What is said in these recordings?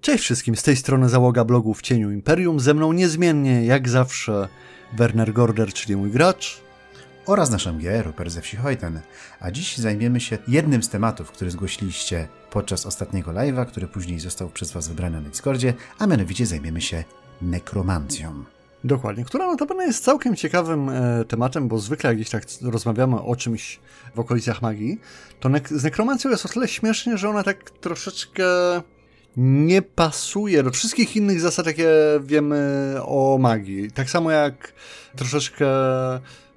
Cześć wszystkim, z tej strony załoga blogu w cieniu Imperium. Ze mną niezmiennie, jak zawsze, Werner Gorder, czyli mój gracz. Oraz nasz MG, Rupert ze wsi Hojten. A dziś zajmiemy się jednym z tematów, który zgłosiliście podczas ostatniego live'a, który później został przez Was wybrany na Discordzie, a mianowicie zajmiemy się nekromancją. Dokładnie, która notabene jest całkiem ciekawym e, tematem, bo zwykle jak gdzieś tak rozmawiamy o czymś w okolicach magii, to nek- z nekromancją jest o tyle śmiesznie, że ona tak troszeczkę nie pasuje do wszystkich innych zasad, jakie wiemy o magii. Tak samo jak troszeczkę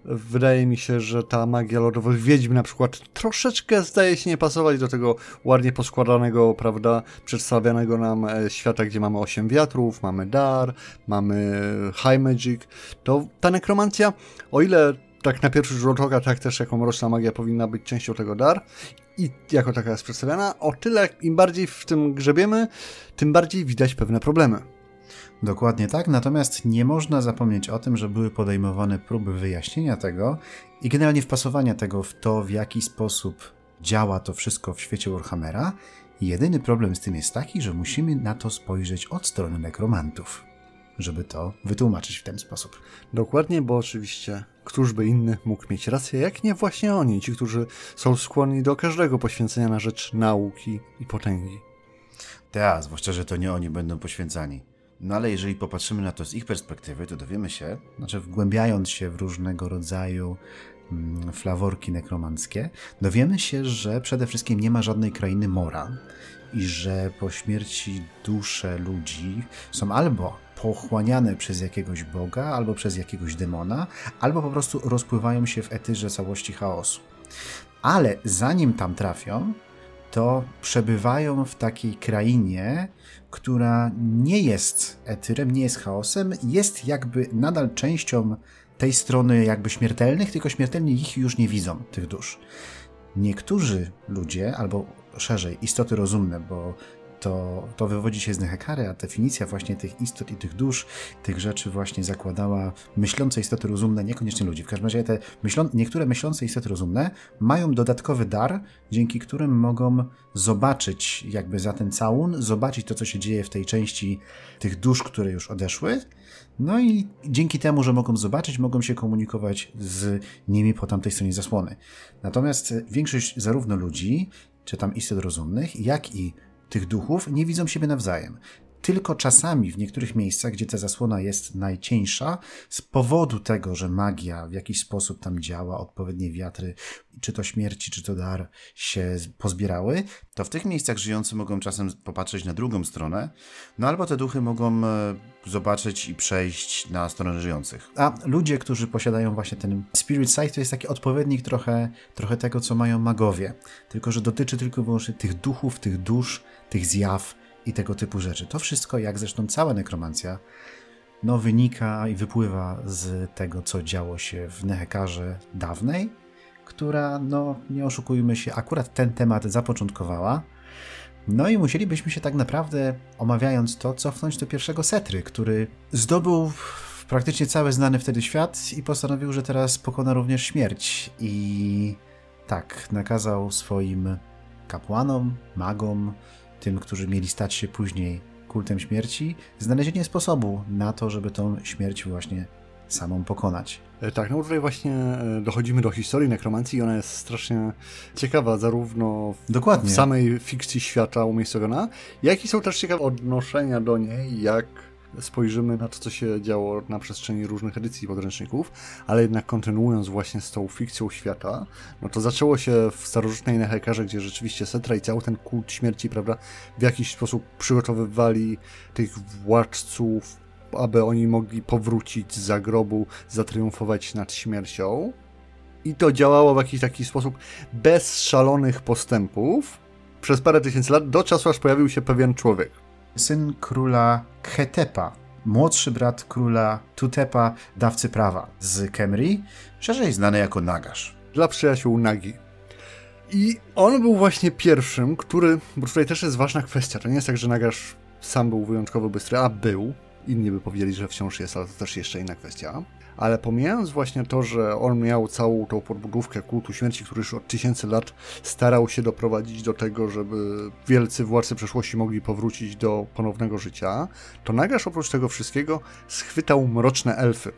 wydaje mi się, że ta magia lodowych wiedźm na przykład troszeczkę zdaje się nie pasować do tego ładnie poskładanego, prawda, przedstawianego nam e, świata, gdzie mamy osiem wiatrów, mamy dar, mamy high magic. To ta nekromancja, o ile tak na pierwszy rzut oka, tak też jako mroczna magia powinna być częścią tego dar i jako taka jest przedstawiana, o tyle im bardziej w tym grzebiemy, tym bardziej widać pewne problemy. Dokładnie tak, natomiast nie można zapomnieć o tym, że były podejmowane próby wyjaśnienia tego i generalnie wpasowania tego w to, w jaki sposób działa to wszystko w świecie Warhammera. Jedyny problem z tym jest taki, że musimy na to spojrzeć od strony nekromantów, żeby to wytłumaczyć w ten sposób. Dokładnie, bo oczywiście któż by inny mógł mieć rację, jak nie właśnie oni, ci, którzy są skłonni do każdego poświęcenia na rzecz nauki i potęgi. Tak, zwłaszcza, że to nie oni będą poświęcani. No ale jeżeli popatrzymy na to z ich perspektywy, to dowiemy się, znaczy wgłębiając się w różnego rodzaju mm, flaworki nekromanckie, dowiemy się, że przede wszystkim nie ma żadnej krainy mora i że po śmierci dusze ludzi są albo pochłaniane przez jakiegoś boga, albo przez jakiegoś demona, albo po prostu rozpływają się w etyrze całości chaosu. Ale zanim tam trafią, to przebywają w takiej krainie, która nie jest etyrem, nie jest chaosem, jest jakby nadal częścią tej strony jakby śmiertelnych, tylko śmiertelni ich już nie widzą, tych dusz. Niektórzy ludzie, albo szerzej, istoty rozumne, bo to, to wywodzi się z Nehekary, a definicja właśnie tych istot i tych dusz, tych rzeczy właśnie zakładała myślące istoty rozumne, niekoniecznie ludzi. W każdym razie te myślą, niektóre myślące istoty rozumne mają dodatkowy dar, dzięki którym mogą zobaczyć jakby za ten całun, zobaczyć to, co się dzieje w tej części tych dusz, które już odeszły, no i dzięki temu, że mogą zobaczyć, mogą się komunikować z nimi po tamtej stronie zasłony. Natomiast większość zarówno ludzi, czy tam istot rozumnych, jak i tych duchów nie widzą siebie nawzajem. Tylko czasami w niektórych miejscach, gdzie ta zasłona jest najcieńsza, z powodu tego, że magia w jakiś sposób tam działa, odpowiednie wiatry, czy to śmierci, czy to dar się pozbierały, to w tych miejscach żyjący mogą czasem popatrzeć na drugą stronę, no albo te duchy mogą e, zobaczyć i przejść na stronę żyjących. A ludzie, którzy posiadają właśnie ten Spirit Sight, to jest taki odpowiednik trochę, trochę tego, co mają magowie. Tylko, że dotyczy tylko wyłącznie tych duchów, tych dusz, tych zjaw i tego typu rzeczy. To wszystko, jak zresztą cała nekromancja, no wynika i wypływa z tego, co działo się w Nehekarze dawnej, która, no nie oszukujmy się, akurat ten temat zapoczątkowała. No i musielibyśmy się tak naprawdę, omawiając to, cofnąć do pierwszego Setry, który zdobył praktycznie cały znany wtedy świat i postanowił, że teraz pokona również śmierć. I tak, nakazał swoim kapłanom, magom, tym, którzy mieli stać się później kultem śmierci, znalezienie sposobu na to, żeby tą śmierć właśnie samą pokonać. E, tak, no tutaj właśnie e, dochodzimy do historii nekromancji i ona jest strasznie ciekawa, zarówno w, Dokładnie. w samej fikcji świata umiejscowiona, jak i są też ciekawe odnoszenia do niej, jak spojrzymy na to, co się działo na przestrzeni różnych edycji podręczników, ale jednak kontynuując właśnie z tą fikcją świata, no to zaczęło się w starożytnej Nehekarze, gdzie rzeczywiście Setra i cały ten kult śmierci, prawda, w jakiś sposób przygotowywali tych władców, aby oni mogli powrócić z zagrobu, zatriumfować nad śmiercią. I to działało w jakiś taki sposób bez szalonych postępów przez parę tysięcy lat, do czasu aż pojawił się pewien człowiek syn króla Khetepa, młodszy brat króla Tutepa, dawcy prawa z Kemri, szerzej znany jako Nagash. Dla przyjaciół Nagi. I on był właśnie pierwszym, który, bo tutaj też jest ważna kwestia, to nie jest tak, że Nagash sam był wyjątkowo bystry, a był. inni by powiedzieli, że wciąż jest, ale to też jeszcze inna kwestia. Ale pomijając właśnie to, że on miał całą tą podbudówkę kultu śmierci, który już od tysięcy lat starał się doprowadzić do tego, żeby wielcy władcy przeszłości mogli powrócić do ponownego życia, to Nagash oprócz tego wszystkiego schwytał mroczne elfy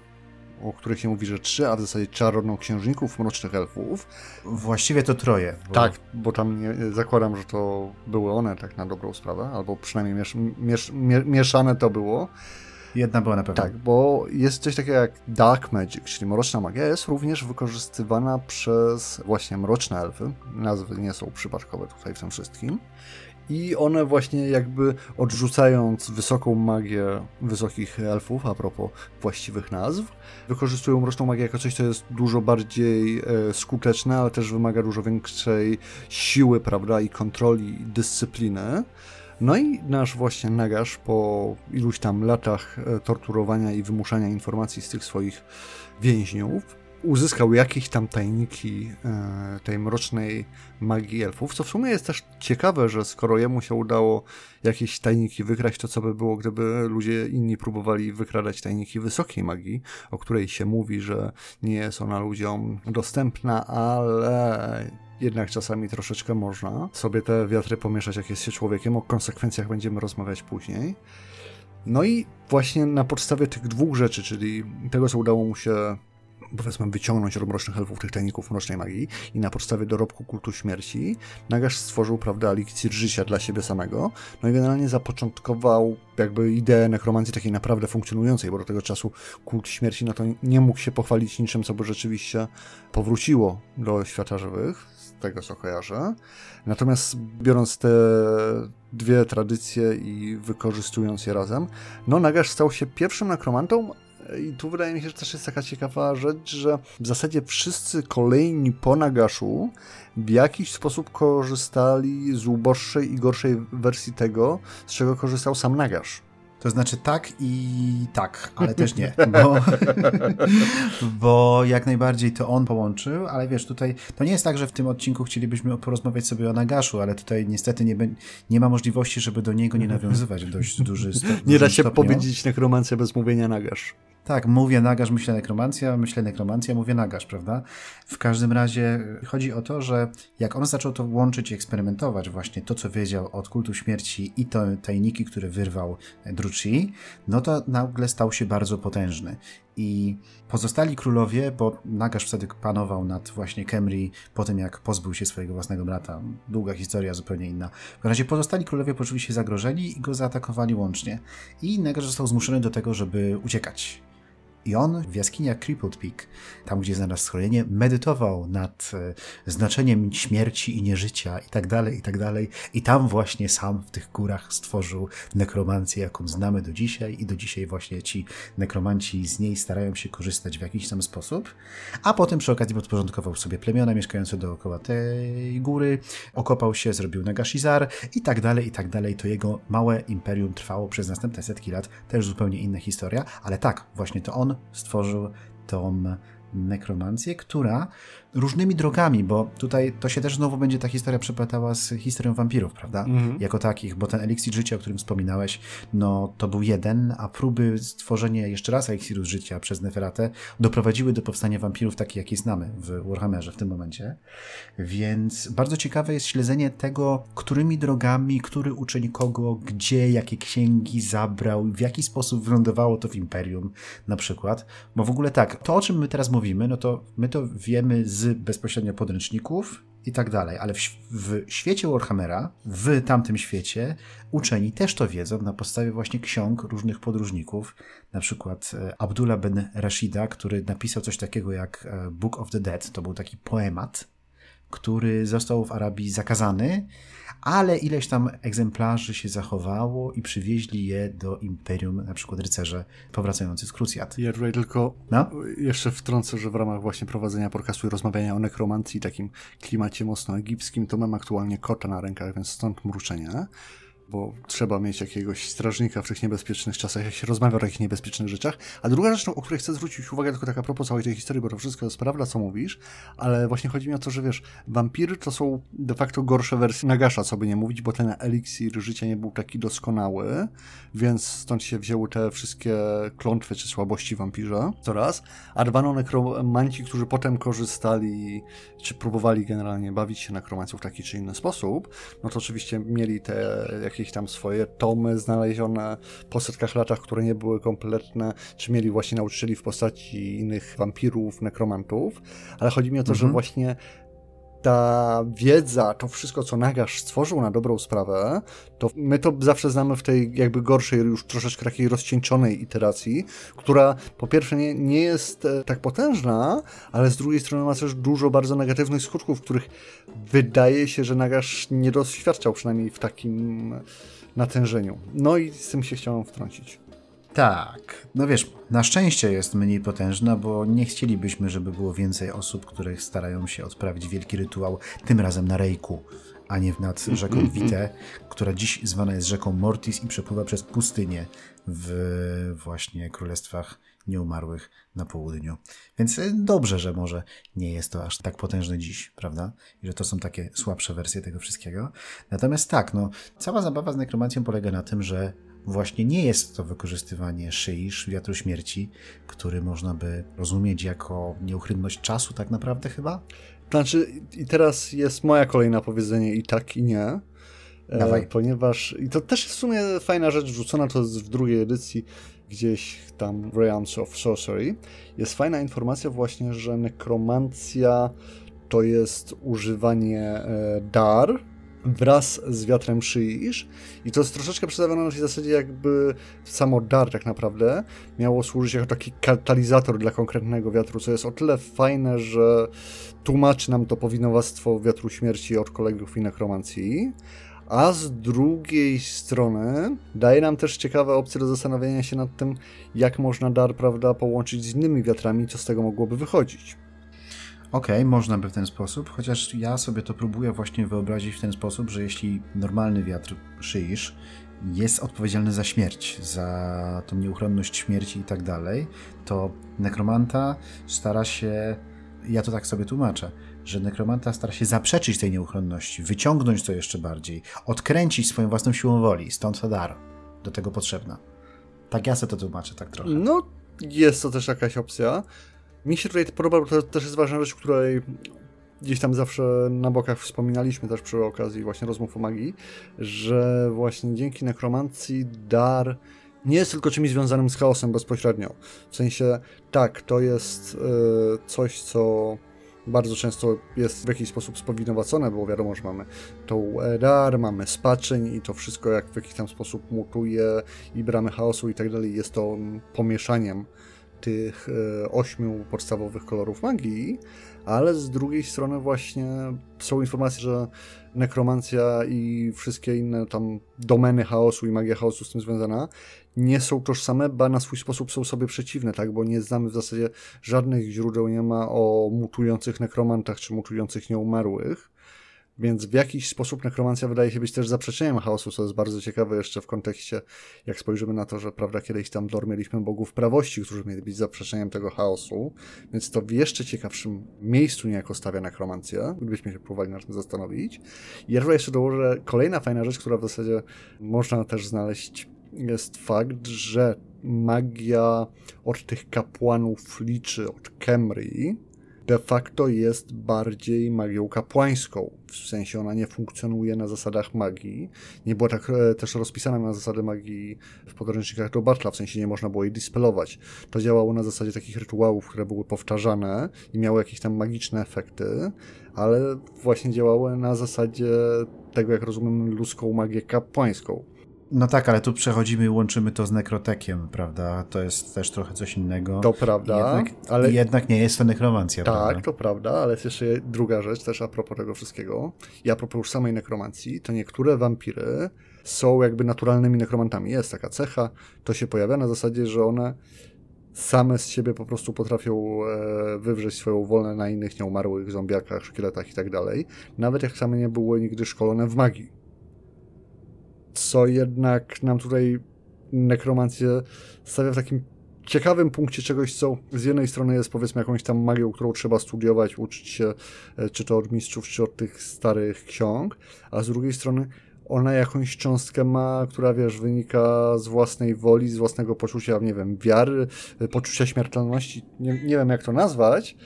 o których się mówi, że trzy, a w zasadzie czarnoksiężników mrocznych elfów. Właściwie to troje. Bo... Tak, bo tam nie, zakładam, że to były one tak na dobrą sprawę, albo przynajmniej miesz, miesz, mieszane to było. Jedna była na pewno. Tak, bo jest coś takiego jak Dark Magic, czyli mroczna magia, jest również wykorzystywana przez właśnie mroczne elfy. Nazwy nie są przypadkowe tutaj w tym wszystkim. I one właśnie jakby odrzucając wysoką magię wysokich elfów, a propos właściwych nazw, wykorzystują mroczną magię jako coś, co jest dużo bardziej e, skuteczne, ale też wymaga dużo większej siły, prawda, i kontroli, i dyscypliny. No i nasz właśnie Nagasz po iluś tam latach e, torturowania i wymuszania informacji z tych swoich więźniów uzyskał jakieś tam tajniki e, tej mrocznej magii elfów, co w sumie jest też ciekawe, że skoro jemu się udało jakieś tajniki wykraść, to co by było, gdyby ludzie inni próbowali wykradać tajniki wysokiej magii, o której się mówi, że nie jest ona ludziom dostępna, ale jednak czasami troszeczkę można sobie te wiatry pomieszać, jak jest się człowiekiem. O konsekwencjach będziemy rozmawiać później. No i właśnie na podstawie tych dwóch rzeczy, czyli tego, co udało mu się powiedzmy wyciągnąć od mrocznych elfów tych tajników mrocznej magii i na podstawie dorobku kultu śmierci Nagash stworzył, prawda, eliksir życia dla siebie samego, no i generalnie zapoczątkował jakby ideę nekromancji takiej naprawdę funkcjonującej, bo do tego czasu kult śmierci no to nie mógł się pochwalić niczym, co by rzeczywiście powróciło do świata żywych, tego co kojarzę. Natomiast biorąc te dwie tradycje i wykorzystując je razem, no Nagash stał się pierwszym nekromantą, i tu wydaje mi się, że też jest taka ciekawa rzecz, że w zasadzie wszyscy kolejni po Nagaszu w jakiś sposób korzystali z uboższej i gorszej wersji tego, z czego korzystał sam Nagasz. To znaczy tak i tak, ale też nie, bo, bo jak najbardziej to on połączył, ale wiesz, tutaj to nie jest tak, że w tym odcinku chcielibyśmy porozmawiać sobie o Nagaszu, ale tutaj niestety nie, nie ma możliwości, żeby do niego nie nawiązywać w dość duży stopniu. Nie da się stopniu. powiedzieć nekromancja bez mówienia Nagasz. Tak, mówię nagaż, myślę nekromancja, myślę nekromancja, mówię nagaż, prawda? W każdym razie chodzi o to, że jak on zaczął to łączyć i eksperymentować właśnie to, co wiedział od kultu śmierci i to tajniki, które wyrwał Druci, no to nagle stał się bardzo potężny. I pozostali królowie, bo Nagasz wtedy panował nad właśnie Kemri po tym, jak pozbył się swojego własnego brata. Długa historia, zupełnie inna. W każdym razie pozostali królowie poczuli się zagrożeni i go zaatakowali łącznie. I Nagasz został zmuszony do tego, żeby uciekać. I on w jaskiniach Crippled Peak, tam gdzie znalazł schronienie, medytował nad e, znaczeniem śmierci i nieżycia i tak dalej, i tak dalej. I tam właśnie sam w tych górach stworzył nekromancję, jaką znamy do dzisiaj i do dzisiaj właśnie ci nekromanci z niej starają się korzystać w jakiś tam sposób. A potem przy okazji podporządkował sobie plemiona mieszkające dookoła tej góry, okopał się, zrobił Nagashizar i tak dalej, i tak dalej. To jego małe imperium trwało przez następne setki lat. Też zupełnie inna historia, ale tak, właśnie to on stworzył tą nekromancję, która różnymi drogami, bo tutaj to się też znowu będzie ta historia przeplatała z historią wampirów, prawda? Mhm. Jako takich, bo ten eliksir życia, o którym wspominałeś, no to był jeden, a próby stworzenia jeszcze raz eliksiru życia przez Neferatę doprowadziły do powstania wampirów takich, jakie znamy w Warhammerze w tym momencie. Więc bardzo ciekawe jest śledzenie tego, którymi drogami, który uczeń kogo, gdzie, jakie księgi zabrał, w jaki sposób wylądowało to w Imperium na przykład. Bo w ogóle tak, to o czym my teraz mówimy, no to my to wiemy z bezpośrednio podręczników i tak dalej, ale w, w, świecie Warhammera, w tamtym świecie, uczeni też to wiedzą na podstawie właśnie ksiąg różnych podróżników, na przykład e, Abdullah ben Rashida, który napisał coś takiego jak e, Book of the Dead, to był taki poemat, który został w Arabii zakazany, ale ileś tam egzemplarzy się zachowało i przywieźli je do imperium, na przykład rycerze powracający z krucjat. Ja tutaj tylko no? jeszcze wtrącę, że w ramach właśnie prowadzenia podcastu i rozmawiania o nekromancji, takim klimacie mocno egipskim, to mam aktualnie kota na rękach, więc stąd mruczenie. Bo trzeba mieć jakiegoś strażnika w tych niebezpiecznych czasach, jak się rozmawia o takich niebezpiecznych rzeczach. A druga rzecz, no, o której chcę zwrócić uwagę, tylko taka propos całej tej historii, bo to wszystko jest prawda, co mówisz, ale właśnie chodzi mi o to, że wiesz, wampiry to są de facto gorsze wersje Nagasza, co by nie mówić, bo ten eliksir życia nie był taki doskonały, więc stąd się wzięły te wszystkie klątwy czy słabości wampirza, to raz. A dwa, no, nekromanci, którzy potem korzystali, czy próbowali generalnie bawić się nekromancją w taki czy inny sposób, no to oczywiście mieli te jakieś tam swoje tomy znalezione po setkach latach, które nie były kompletne, czy mieli właśnie nauczycieli w postaci innych wampirów, nekromantów, ale chodzi mi o to, mhm. że właśnie ta wiedza, to wszystko, co Nagasz stworzył na dobrą sprawę, to my to zawsze znamy w tej jakby gorszej, już troszeczkę takiej rozcieńczonej iteracji, która po pierwsze nie, nie jest e, tak potężna, ale z drugiej strony ma też dużo bardzo negatywnych skutków, których wydaje się, że Nagasz nie doświadczał przynajmniej w takim natężeniu. No i z tym się chciałem wtrącić. Tak, no wiesz, na szczęście jest mniej potężna, bo nie chcielibyśmy, żeby było więcej osób, które starają się odprawić wielki rytuał, tym razem na Rejku, a nie nad rzeką Wite, która dziś zwana jest rzeką Mortis i przepływa przez pustynię w właśnie królestwach nieumarłych na południu. Więc e, dobrze, że może nie jest to aż tak potężne dziś, prawda? I że to są takie słabsze wersje tego wszystkiego. Natomiast tak, no, cała zabawa z nekromancją polega na tym, że właśnie nie jest to wykorzystywanie szyisz, wiatru śmierci, który można by rozumieć jako nieuchronność czasu tak naprawdę chyba? Znaczy, i teraz jest moja kolejna powiedzenie i tak, i nie. E, Dawaj. ponieważ, i to też jest w sumie fajna rzecz wrzucona, to jest w drugiej edycji, gdzieś tam Realms of Sorcery. Jest fajna informacja właśnie, że nekromancja to jest używanie e, dar, wraz z wiatrem szyisz i to jest troszeczkę przedstawione na tej zasadzie jakby samo dar tak naprawdę miało służyć jako taki katalizator dla konkretnego wiatru, co jest o tyle fajne, że tłumaczy nam to powinowactwo wiatru śmierci od kolegów i nekromancji, a z drugiej strony daje nam też ciekawe opcje do zastanowienia się nad tym, jak można dar, prawda, połączyć z innymi wiatrami, co z tego mogłoby wychodzić. Okej, okay, można by w ten sposób, chociaż ja sobie to próbuję właśnie wyobrazić w ten sposób, że jeśli normalny wiatr szyisz jest odpowiedzialny za śmierć, za tą nieuchronność śmierci i tak dalej, to nekromanta stara się, ja to tak sobie tłumaczę, że nekromanta stara się zaprzeczyć tej nieuchronności, wyciągnąć to jeszcze bardziej, odkręcić swoją własną siłą woli, stąd ta dar do tego potrzebna. Tak ja sobie to tłumaczę, tak trochę. No, jest to też jakaś opcja. Mi się tutaj podoba, bo to też jest ważna rzecz, której gdzieś tam zawsze na bokach wspominaliśmy też przy okazji właśnie rozmów o magii, że właśnie dzięki nekromancji dar nie jest tylko czymś związanym z chaosem bezpośrednio. W sensie, tak, to jest y, coś, co bardzo często jest w jakiś sposób spowinowacone, bo wiadomo, że mamy tą dar, mamy spaczeń i to wszystko jak w jakiś tam sposób mutuje i bramy chaosu i tak dalej, jest to pomieszaniem tych e, ośmiu podstawowych kolorów magii, ale z drugiej strony właśnie są informacje, że nekromancja i wszystkie inne tam domeny chaosu i magia chaosu z tym związana nie są tożsame, ba na swój sposób są sobie przeciwne, tak, bo nie znamy w zasadzie żadnych źródeł, nie ma o mutujących nekromantach czy mutujących nieumarłych. Więc w jakiś sposób nekromancja wydaje się być też zaprzeczeniem chaosu, co jest bardzo ciekawe jeszcze w kontekście, jak spojrzymy na to, że prawda, kiedyś tam Dor mieliśmy bogów prawości, którzy mieli być zaprzeczeniem tego chaosu, więc to w jeszcze ciekawszym miejscu niejako stawia nekromancję, gdybyśmy się próbowali nad tym zastanowić. I ja jeszcze dołożę kolejna fajna rzecz, która w zasadzie można też znaleźć, jest fakt, że magia od tych kapłanów liczy, od Kemri, de facto jest bardziej magią kapłańską. W sensie ona nie funkcjonuje na zasadach magii. Nie była tak e, też rozpisana na zasady magii w podręcznikach do Bartla, w sensie nie można było jej dispelować. To działało na zasadzie takich rytuałów, które były powtarzane i miały jakieś tam magiczne efekty, ale właśnie działały na zasadzie tego, jak rozumiem, ludzką magię kapłańską. No tak, ale tu przechodzimy i łączymy to z nekrotekiem, prawda? To jest też trochę coś innego. To prawda, jednak, ale... jednak nie jest to nekromancja, Tak, prawda? to prawda, ale jest jeszcze druga rzecz też a propos tego wszystkiego. I a propos już samej nekromancji, to niektóre wampiry są jakby naturalnymi nekromantami. Jest taka cecha, to się pojawia na zasadzie, że one same z siebie po prostu potrafią e, wywrzeć swoją wolę na innych nieumarłych zombiakach, szkieletach i tak dalej. Nawet jak same nie były nigdy szkolone w magii co jednak nam tutaj nekromancję stawia w takim ciekawym punkcie czegoś, co z jednej strony jest powiedzmy jakąś tam magią, którą trzeba studiować, uczyć się e, czy to od mistrzów, czy od tych starych ksiąg, a z drugiej strony ona jakąś cząstkę ma, która wiesz, wynika z własnej woli, z własnego poczucia, nie wiem, wiary, e, poczucia śmiertelności, nie, nie wiem jak to nazwać,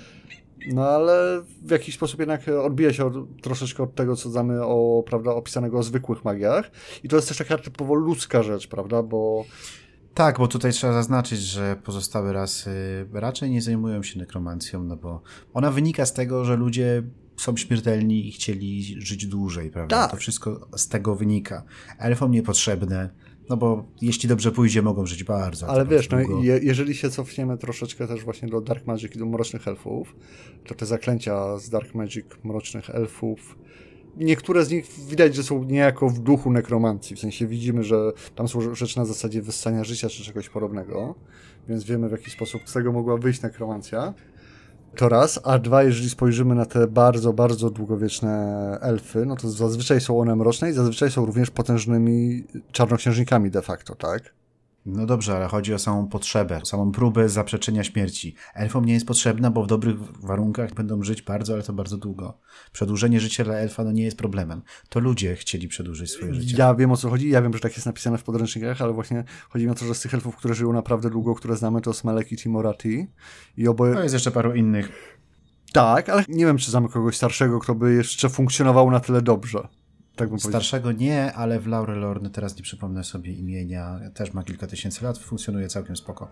no ale w jakiś sposób jednak odbija się od, troszeczkę od tego, co znamy o, prawda, opisanego o zwykłych magiach. I to jest też taka typowo ludzka rzecz, prawda, bo tak, bo tutaj trzeba zaznaczyć, że pozostałe rasy raczej nie zajmują się nekromancją, no bo ona wynika z tego, że ludzie są śmiertelni i chcieli żyć dłużej, prawda? Tak. To wszystko z tego wynika. Elfom niepotrzebne, no bo jeśli dobrze pójdzie, mogą żyć bardzo. Ale wiesz, no, je, jeżeli się cofniemy troszeczkę też właśnie do Dark Magic i do Mrocznych Elfów, to te zaklęcia z Dark Magic Mrocznych Elfów niektóre z nich widać, że są niejako w duchu nekromancji. W sensie widzimy, że tam są rzeczy na zasadzie wyssania życia czy czegoś podobnego, więc wiemy w jaki sposób z tego mogła wyjść nekromancja. To raz, a dwa, jeżeli spojrzymy na te bardzo, bardzo długowieczne elfy, no to zazwyczaj są one mroczne i zazwyczaj są również potężnymi czarnoksiężnikami de facto, tak? No dobrze, ale chodzi o samą potrzebę, samą próbę zaprzeczenia śmierci. Elfom nie jest potrzebna, bo w dobrych warunkach będą żyć bardzo, ale to bardzo długo. Przedłużenie życia dla elfa no nie jest problemem. To ludzie chcieli przedłużyć swoje życie. Ja wiem o co chodzi, ja wiem, że tak jest napisane w podręcznikach, ale właśnie chodzi mi o to, że z tych elfów, które żyją naprawdę długo, które znamy, to Smelek i Timorati. I oboje... No jest jeszcze paru innych. Tak, ale nie wiem, czy znamy kogoś starszego, kto by jeszcze funkcjonował na tyle dobrze. Tak Starszego nie, ale w Laurelorn teraz nie przypomnę sobie imienia, też ma kilka tysięcy lat, funkcjonuje całkiem spoko.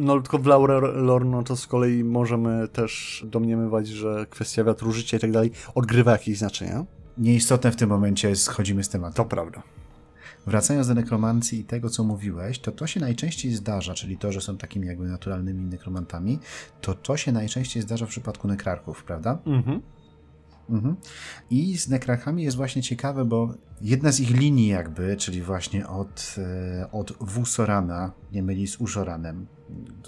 No tylko w Laurelorn no to z kolei możemy też domniemywać, że kwestia wiatru życia i tak dalej odgrywa jakieś znaczenie. Nieistotne w tym momencie, schodzimy z tematu. To prawda. Wracając do nekromancji i tego, co mówiłeś, to to się najczęściej zdarza, czyli to, że są takimi jakby naturalnymi nekromantami, to to się najczęściej zdarza w przypadku nekrarków, prawda? Mhm. Mhm. I z nekrakami jest właśnie ciekawe, bo jedna z ich linii jakby, czyli właśnie od, e, od Wusorana, nie myli z Uszoranem,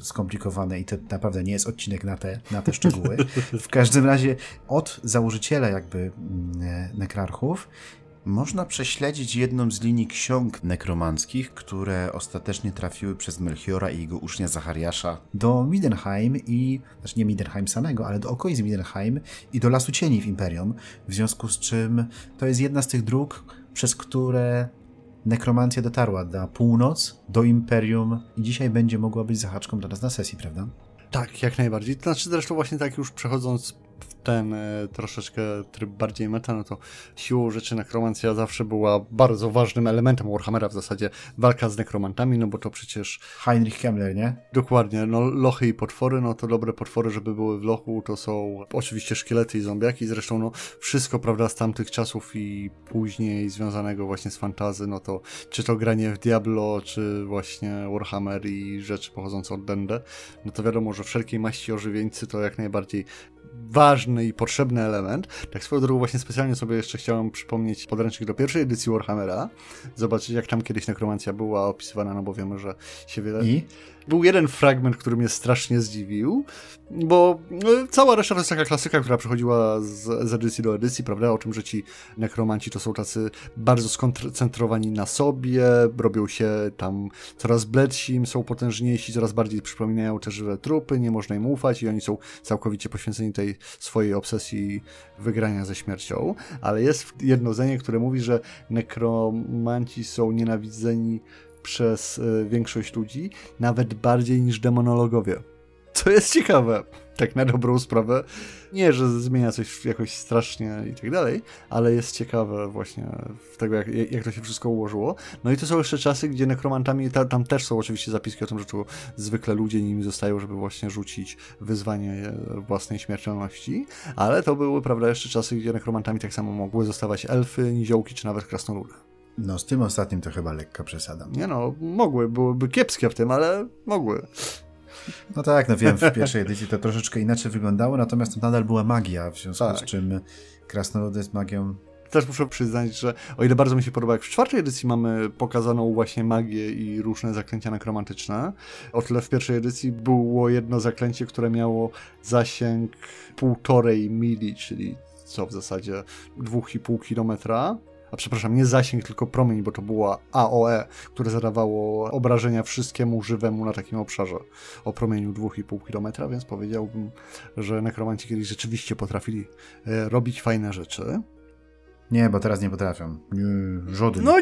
skomplikowane i to naprawdę nie jest odcinek na te, na te szczegóły. W każdym razie od założyciela jakby mm, e, nekrarchów można prześledzić jedną z linii ksiąg nekromanckich, które ostatecznie trafiły przez Melchiora i jego ucznia Zachariasza do Midenheim i, znaczy nie Midenheim samego, ale do okolic Midenheim i do Lasu Cieni w Imperium, w związku z czym to jest jedna z tych dróg, przez które nekromancja dotarła na północ, do Imperium i dzisiaj będzie mogła być zahaczką dla nas na sesji, prawda? Tak, jak najbardziej. To znaczy zresztą właśnie tak już przechodząc ten e, troszeczkę tryb bardziej meta, no to siłą rzeczy nekromancja zawsze była bardzo ważnym elementem Warhammera w zasadzie walka z nekromantami, no bo to przecież... Heinrich Kemmler, nie? Dokładnie, no lochy i potwory, no to dobre potwory, żeby były w lochu, to są oczywiście szkielety i zombiaki, zresztą no wszystko, prawda, z tamtych czasów i później związanego właśnie z fantazy, no to czy to granie w Diablo, czy właśnie Warhammer i rzeczy pochodzące od D&D, no to wiadomo, że wszelkiej maści ożywieńcy to jak najbardziej ważny i potrzebny element. Tak swoją drogą właśnie specjalnie sobie jeszcze chciałem przypomnieć podręcznik do pierwszej edycji Warhammera, zobaczyć jak tam kiedyś nekromancja była opisywana, no bo wiemy, że się wiele... I? Był jeden fragment, który mnie strasznie zdziwił, bo no, cała reszta to jest taka klasyka, która przechodziła z, z edycji do edycji, prawda? O czym, że ci nekromanci to są tacy bardzo skoncentrowani na sobie, robią się tam coraz bledsi, są potężniejsi, coraz bardziej przypominają te żywe trupy, nie można im ufać i oni są całkowicie poświęceni tej swojej obsesji wygrania ze śmiercią. Ale jest jedno zdanie, które mówi, że nekromanci są nienawidzeni przez y, większość ludzi, nawet bardziej niż demonologowie. Co jest ciekawe, tak na dobrą sprawę. Nie, że zmienia coś jakoś strasznie i tak dalej, ale jest ciekawe właśnie w tego, jak, jak to się wszystko ułożyło. No i to są jeszcze czasy, gdzie nekromantami, ta, tam też są oczywiście zapiski o tym, że tu zwykle ludzie nimi zostają, żeby właśnie rzucić wyzwanie własnej śmiertelności, ale to były, prawda, jeszcze czasy, gdzie nekromantami tak samo mogły zostawać elfy, niziołki czy nawet krasnoludy. No z tym ostatnim to chyba lekka przesada. Nie no, mogły, byłyby kiepskie w tym, ale mogły. No tak, no wiem, w pierwszej edycji to troszeczkę inaczej wyglądało, natomiast to nadal była magia, w związku tak. z czym krasnoludy z magią też muszę przyznać, że o ile bardzo mi się podoba, jak w czwartej edycji mamy pokazaną właśnie magię i różne zaklęcia nekromantyczne, o tyle w pierwszej edycji było jedno zaklęcie, które miało zasięg półtorej mili, czyli co w zasadzie 2,5 kilometra, a przepraszam, nie zasięg, tylko promień, bo to była AOE, które zadawało obrażenia wszystkiemu żywemu na takim obszarze o promieniu 2,5 km, więc powiedziałbym, że nekromanci kiedyś rzeczywiście potrafili e, robić fajne rzeczy. Nie, bo teraz nie potrafią. Żaden. No,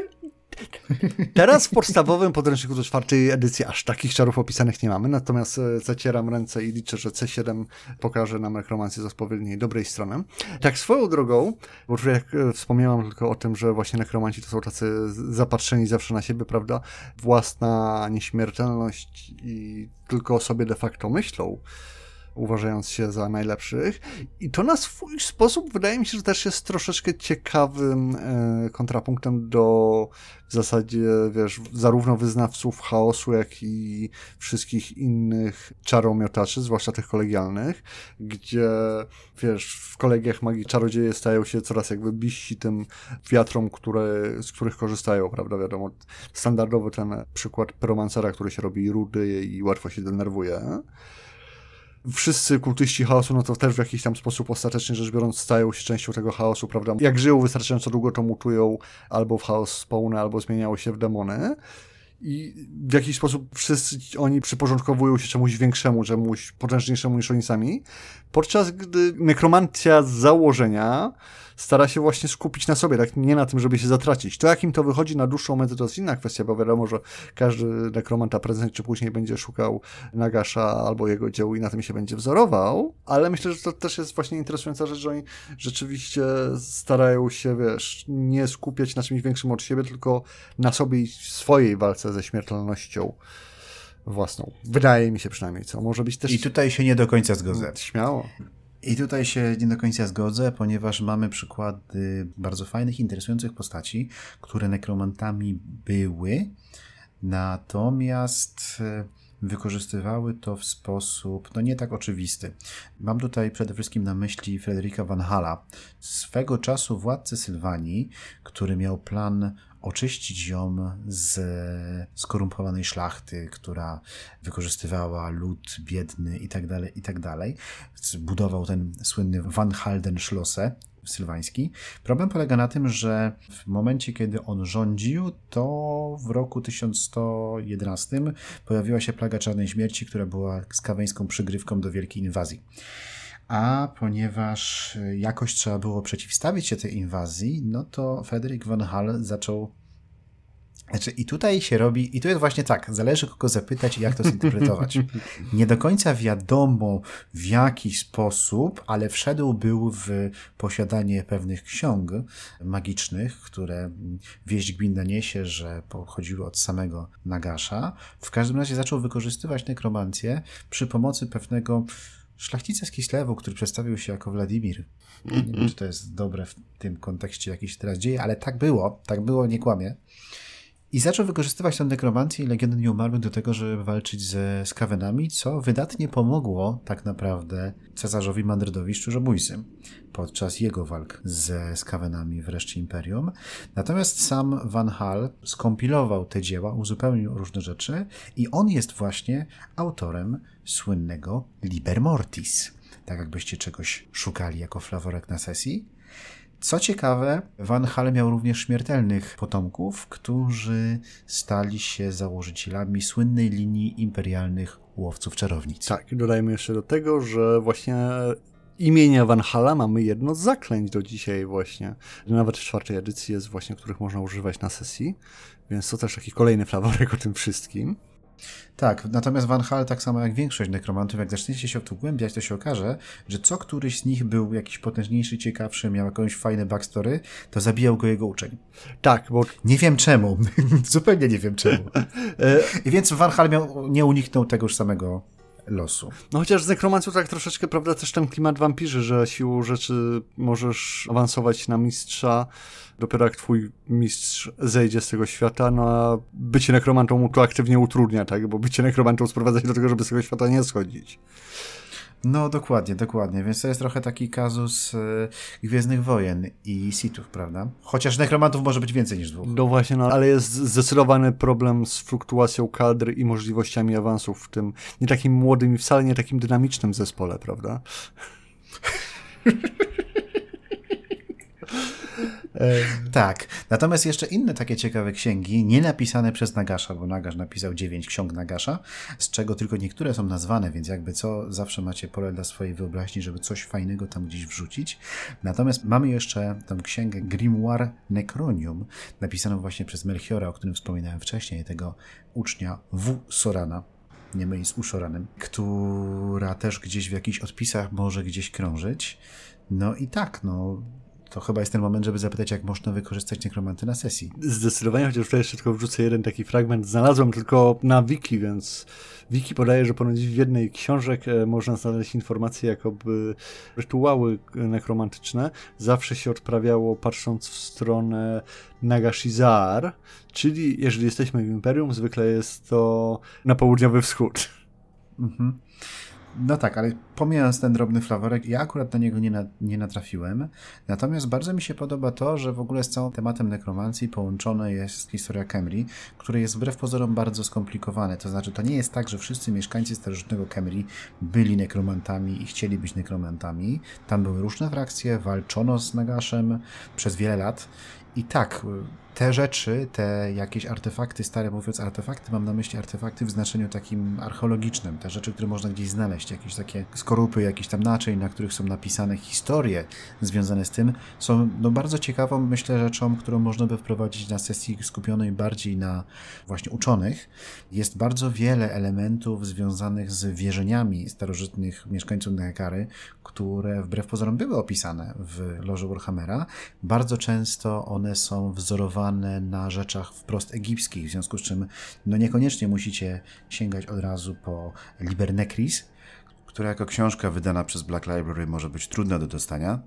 Teraz w podstawowym podręczniku do czwartej edycji aż takich czarów opisanych nie mamy, natomiast e, zacieram ręce i liczę, że C7 pokaże nam nekromancję z odpowiedniej dobrej strony. Tak swoją drogą, bo tutaj jak e, wspomniałam tylko o tym, że właśnie nekromanci to są tacy zapatrzeni zawsze na siebie, prawda? Własna nieśmiertelność i tylko o sobie de facto myślą uważając się za najlepszych. I to na swój sposób wydaje mi się, że też jest troszeczkę ciekawym e, kontrapunktem do w zasadzie, wiesz, zarówno wyznawców chaosu, jak i wszystkich innych czaromiotaczy, zwłaszcza tych kolegialnych, gdzie, wiesz, w kolegiach magii czarodzieje stają się coraz jakby bliżsi tym wiatrom, które, z których korzystają, prawda, wiadomo, standardowy ten przykład pyromancera, który się robi rudy i łatwo się denerwuje wszyscy kultyści chaosu, no to też w jakiś tam sposób ostatecznie rzecz biorąc stają się częścią tego chaosu, prawda? Jak żyją wystarczająco długo, to mutują albo w chaos spawny, albo zmieniają się w demony. I w jakiś sposób wszyscy oni przyporządkowują się czemuś większemu, czemuś potężniejszemu niż oni sami. Podczas gdy nekromancja z założenia stara się właśnie skupić na sobie, tak nie na tym, żeby się zatracić. To jak im to wychodzi na dłuższą metę, to jest inna kwestia, bo wiadomo, że każdy nekromanta prędzej czy później będzie szukał Nagasza albo jego dzieł i na tym się będzie wzorował, ale myślę, że to też jest właśnie interesująca rzecz, że oni rzeczywiście starają się, wiesz, nie skupiać na czymś większym od siebie, tylko na sobie i swojej walce ze śmiertelnością własną. Wydaje mi się przynajmniej, co może być też... I tutaj się nie do końca zgodzę. Śmiało. I tutaj się nie do końca zgodzę, ponieważ mamy przykłady bardzo fajnych, interesujących postaci, które nekromantami były, natomiast e, wykorzystywały to w sposób no nie tak oczywisty. Mam tutaj przede wszystkim na myśli Frederika Van Hala, swego czasu władcy Sylwanii, który miał plan oczyścić ją z skorumpowanej szlachty, która wykorzystywała lud biedny i tak dalej, i tak. Budował ten słynny Van Halden Schlosse, sylwański. Problem polega na tym, że w momencie, kiedy on rządził, to w roku 1111 pojawiła się plaga czarnej śmierci, która była skaweńską przygrywką do wielkiej inwazji a ponieważ jakoś trzeba było przeciwstawić się tej inwazji, no to Frederick von Hall zaczął znaczy, i tutaj się robi, i tu jest właśnie tak, zależy kogo zapytać i jak to zinterpretować. Nie do końca wiadomo w jaki sposób, ale wszedł był w posiadanie pewnych ksiąg magicznych, które wieść gminna niesie, że pochodziły od samego Nagasza. W każdym razie zaczął wykorzystywać nekromancję przy pomocy pewnego szlachcica z Kislewu, który przedstawił się jako Władimir. Nie wiem, czy to jest dobre w tym kontekście, jaki się teraz dzieje, ale tak było, tak było, nie kłamie. I zaczął wykorzystywać tę nekromancję i legendę nieumarłych do tego, żeby walczyć ze skawenami, co wydatnie pomogło tak naprawdę cesarzowi Mandrydowi Szczurzobójcy podczas jego walk ze skawenami w reszcie Imperium. Natomiast sam Van Hal skompilował te dzieła, uzupełnił różne rzeczy i on jest właśnie autorem słynnego Liber Mortis. Tak jakbyście czegoś szukali jako flaworek na sesji. Co ciekawe, Van Hal miał również śmiertelnych potomków, którzy stali się założycielami słynnej linii imperialnych łowców czarownic. Tak, dodajmy jeszcze do tego, że właśnie imienia Van Hala mamy jedno z zaklęć do dzisiaj właśnie. Nawet w czwartej edycji jest właśnie, których można używać na sesji, więc to też taki kolejny flaworek o tym wszystkim. Tak, natomiast Van Hal, tak samo jak większość nekromantów, jak zaczniecie się w to głębiać, to się okaże, że co któryś z nich był jakiś potężniejszy, ciekawszy, miał jakąś fajne backstory, to zabijał go jego uczeń. Tak, bo... Nie wiem czemu. Zupełnie nie wiem czemu. I więc Van Hal miał, nie uniknął tegoż samego losu. No chociaż z nekromancją tak troszeczkę, prawda, też ten klimat wampirzy, że siłą rzeczy możesz awansować na mistrza dopiero jak twój mistrz zejdzie z tego świata, no a bycie nekromantą mu to aktywnie utrudnia, tak, bo bycie nekromantą sprowadza się do tego, żeby z tego świata nie schodzić. No dokładnie, dokładnie. Więc to jest trochę taki kazus y, Gwiezdnych Wojen i Sithów, prawda? Chociaż nekromantów może być więcej niż dwóch. No właśnie, no, ale jest zdecydowany problem z fluktuacją kadr i możliwościami awansów w tym nie takim młodym i wcale nie takim dynamicznym zespole, prawda? tak. Natomiast jeszcze inne takie ciekawe księgi, nie napisane przez Nagasza, bo Nagasz napisał dziewięć ksiąg Nagasza, z czego tylko niektóre są nazwane, więc jakby co, zawsze macie pole dla swojej wyobraźni, żeby coś fajnego tam gdzieś wrzucić. Natomiast mamy jeszcze tę księgę Grimoire Necronium, napisaną właśnie przez Melchiora, o którym wspominałem wcześniej, tego ucznia W. Sorana, nie myli z Uszoranem, która też gdzieś w jakichś odpisach może gdzieś krążyć. No i tak, no to chyba jest ten moment, żeby zapytać, jak można wykorzystać nekromanty na sesji. Zdecydowanie, chociaż tutaj jeszcze tylko wrzucę jeden taki fragment. Znalazłem tylko na wiki, więc wiki podaje, że ponoć w jednej książek e, można znaleźć informacje, jakoby rytuały nekromantyczne zawsze się odprawiało patrząc w stronę Nagashizar, czyli jeżeli jesteśmy w Imperium, zwykle jest to na południowy wschód. Mhm. No tak, ale pomijając ten drobny flaworek, ja akurat na niego nie, na, nie natrafiłem. Natomiast bardzo mi się podoba to, że w ogóle z całym tematem nekromancji połączona jest historia Kemri, który jest wbrew pozorom bardzo skomplikowany. To znaczy, to nie jest tak, że wszyscy mieszkańcy starożytnego Kemri byli nekromantami i chcieli być nekromantami. Tam były różne frakcje, walczono z Nagaszem przez wiele lat. I tak, te rzeczy, te jakieś artefakty, stare mówiąc artefakty, mam na myśli artefakty w znaczeniu takim archeologicznym, te rzeczy, które można gdzieś znaleźć, jakieś takie skorupy, jakieś tam naczyń, na których są napisane historie związane z tym, są no, bardzo ciekawą, myślę, rzeczą, którą można by wprowadzić na sesji skupionej bardziej na właśnie uczonych. Jest bardzo wiele elementów związanych z wierzeniami starożytnych mieszkańców Nehekary, które wbrew pozorom były opisane w Loży Warhammera. Bardzo często one są wzorowane na rzeczach wprost egipskich, w związku z czym no niekoniecznie musicie sięgać od razu po Liber Necris, która jako książka wydana przez Black Library może być trudna do dostania,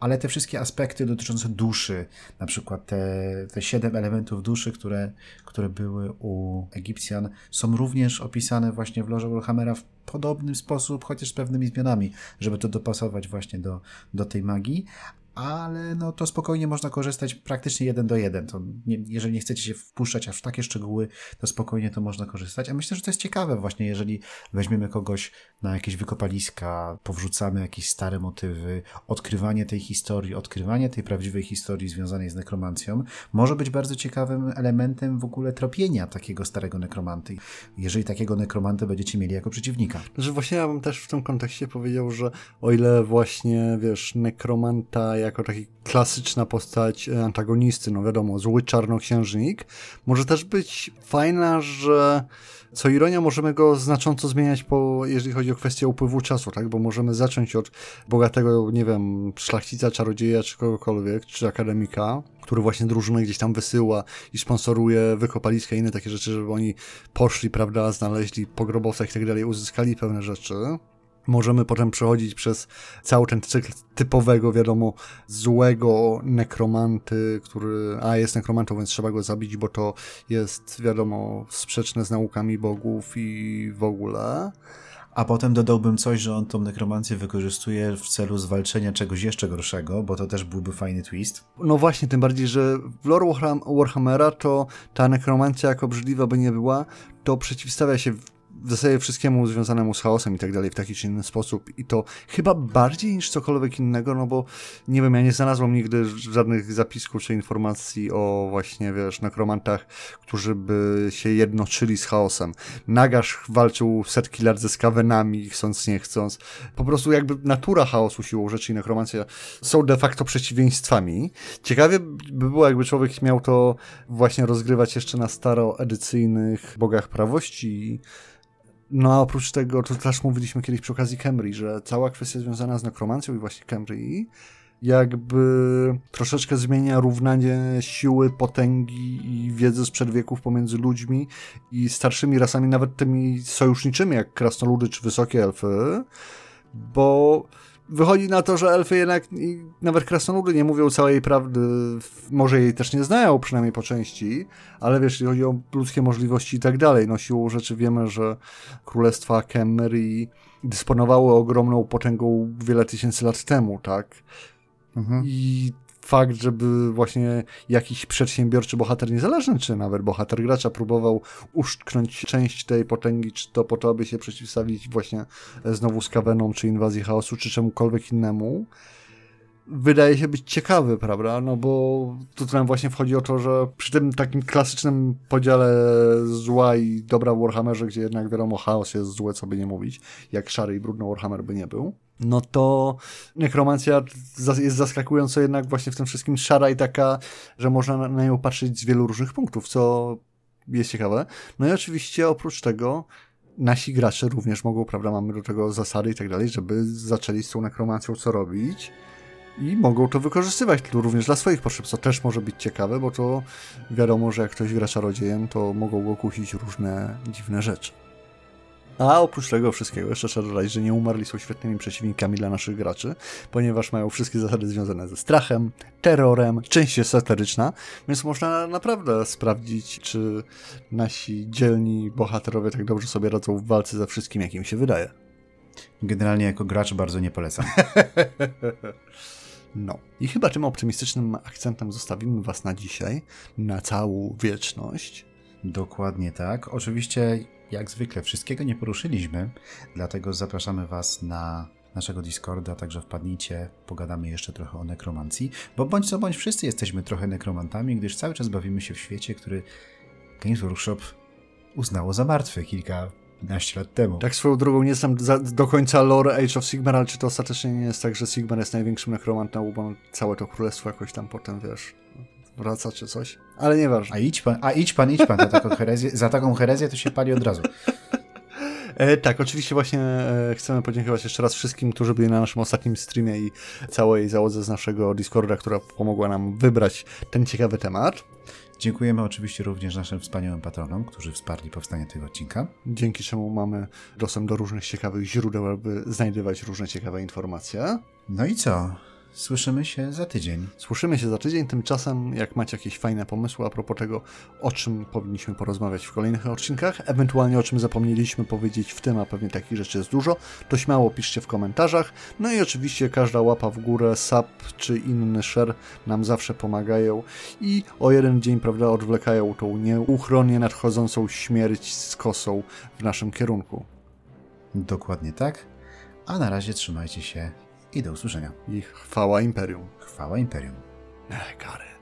ale te wszystkie aspekty dotyczące duszy, na przykład te, te siedem elementów duszy, które, które były u Egipcjan, są również opisane właśnie w Loże Warhammera w podobny sposób, chociaż z pewnymi zmianami, żeby to dopasować właśnie do, do tej magii, ale no to spokojnie można korzystać praktycznie jeden do jeden. To nie, jeżeli nie chcecie się wpuszczać aż w takie szczegóły, to spokojnie to można korzystać. A myślę, że to jest ciekawe właśnie, jeżeli weźmiemy kogoś na jakieś wykopaliska, powrzucamy jakieś stare motywy, odkrywanie tej historii, odkrywanie tej prawdziwej historii związanej z nekromancją, może być bardzo ciekawym elementem w ogóle tropienia takiego starego nekromanty, jeżeli takiego nekromantę będziecie mieli jako przeciwnika. Że właśnie ja bym też w tym kontekście powiedział, że o ile właśnie, wiesz, nekromanta jako taki klasyczna postać e, antagonisty, no wiadomo, zły czarnoksiężnik, może też być fajna, że co ironia, możemy go znacząco zmieniać, po, jeżeli chodzi o kwestię upływu czasu, tak? Bo możemy zacząć od bogatego, nie wiem, szlachcica, czarodzieja, czy kogokolwiek, czy akademika, który właśnie drużynę gdzieś tam wysyła i sponsoruje wykopaliska i inne takie rzeczy, żeby oni poszli, prawda, znaleźli pogrobowca i tak dalej, uzyskali pewne rzeczy możemy potem przechodzić przez cały ten cykl typowego, wiadomo, złego nekromanty, który, a jest nekromantą, więc trzeba go zabić, bo to jest, wiadomo, sprzeczne z naukami bogów i w ogóle. A potem dodałbym coś, że on tą nekromancję wykorzystuje w celu zwalczenia czegoś jeszcze gorszego, bo to też byłby fajny twist. No właśnie, tym bardziej, że w lore Warhammera to ta nekromancja, jak obrzydliwa by nie była, to przeciwstawia się w zasadzie wszystkiemu związanemu z chaosem i tak dalej w taki czy inny sposób i to chyba bardziej niż cokolwiek innego, no bo nie wiem, ja nie znalazłem nigdy żadnych zapisków czy informacji o właśnie, wiesz, nekromantach, którzy by się jednoczyli z chaosem. Nagasz walczył setki lat ze skawenami, chcąc nie chcąc. Po prostu jakby natura chaosu siłą rzeczy i nekromancja są de facto przeciwieństwami. Ciekawie by było, jakby człowiek miał to właśnie rozgrywać jeszcze na staroedycyjnych bogach prawości no a oprócz tego, to też mówiliśmy kiedyś przy okazji Camry, że cała kwestia związana z nekromancją i właśnie Camry jakby troszeczkę zmienia równanie siły, potęgi i wiedzy sprzed wieków pomiędzy ludźmi i starszymi rasami, nawet tymi sojuszniczymi, jak krasnoludy czy wysokie elfy, bo wychodzi na to, że elfy jednak nawet krasnoludy nie mówią całej prawdy, może jej też nie znają, przynajmniej po części, ale wiesz, jeśli chodzi o ludzkie możliwości i tak dalej, no siłą rzeczy wiemy, że królestwa Kemmerii dysponowały ogromną potęgą wiele tysięcy lat temu, tak? Mhm. I fakt, żeby właśnie jakiś przedsiębiorczy bohater, niezależny czy nawet bohater gracza, próbował uszczknąć część tej potęgi, czy to po to, aby się przeciwstawić właśnie znowu Skawenom, czy inwazji chaosu, czy czemukolwiek innemu, wydaje się być ciekawy, prawda? No bo tutaj nam właśnie wchodzi o to, że przy tym takim klasycznym podziale zła i dobra w Warhammerze, gdzie jednak wiadomo chaos jest złe, co by nie mówić, jak szary i brudny Warhammer by nie był, no to nekromancja jest zaskakująco jednak właśnie w tym wszystkim szara i taka, że można na nią patrzeć z wielu różnych punktów, co jest ciekawe. No i oczywiście oprócz tego nasi gracze również mogą, prawda, mamy do tego zasady i tak dalej, żeby zaczęli z tą nekromancją co robić i mogą to wykorzystywać również dla swoich potrzeb, co też może być ciekawe, bo to wiadomo, że jak ktoś gra czarodziejem, to mogą go kusić różne dziwne rzeczy. A oprócz tego wszystkiego jeszcze trzeba dodać, że nie umarli są świetnymi przeciwnikami dla naszych graczy, ponieważ mają wszystkie zasady związane ze strachem, terrorem, część jest sateryczna, więc można naprawdę sprawdzić, czy nasi dzielni bohaterowie tak dobrze sobie radzą w walce ze wszystkim, jak im się wydaje. Generalnie jako gracz bardzo nie polecam. No. I chyba tym optymistycznym akcentem zostawimy Was na dzisiaj, na całą wieczność. Dokładnie tak. Oczywiście, jak zwykle, wszystkiego nie poruszyliśmy, dlatego zapraszamy Was na naszego Discorda, także wpadnijcie, pogadamy jeszcze trochę o nekromancji, bo bądź co bądź wszyscy jesteśmy trochę nekromantami, gdyż cały czas bawimy się w świecie, który Games Workshop uznało za martwy kilka 15 lat temu. Tak swoją drogą nie znam za, do końca lore Age of Sigmar, ale czy to ostatecznie nie jest tak, że Sigmar jest największym nekromantą, bo całe to królestwo jakoś tam potem, wiesz, wraca czy coś. Ale nieważne. A idź pan, a idź pan, idź pan, za taką herezję, za taką herezję to się pali od razu. E, tak, oczywiście właśnie e, chcemy podziękować jeszcze raz wszystkim, którzy byli na naszym ostatnim streamie i całej załodze z naszego Discorda, która pomogła nam wybrać ten ciekawy temat. Dziękujemy oczywiście również naszym wspaniałym patronom, którzy wsparli powstanie tego odcinka. Dzięki czemu mamy dostęp do różnych ciekawych źródeł, aby znajdywać różne ciekawe informacje. No i co? Słyszymy się za tydzień. Słyszymy się za tydzień. Tymczasem, jak macie jakieś fajne pomysły a propos tego, o czym powinniśmy porozmawiać w kolejnych odcinkach, ewentualnie o czym zapomnieliśmy powiedzieć w tym, a pewnie takich rzeczy jest dużo, to śmiało piszcie w komentarzach. No i oczywiście każda łapa w górę, sub czy inny share nam zawsze pomagają i o jeden dzień, prawda, odwlekają tą nieuchronnie nadchodzącą śmierć z kosą w naszym kierunku. Dokładnie tak. A na razie trzymajcie się i do usłyszenia. I chwała Imperium. Chwała Imperium. Kary.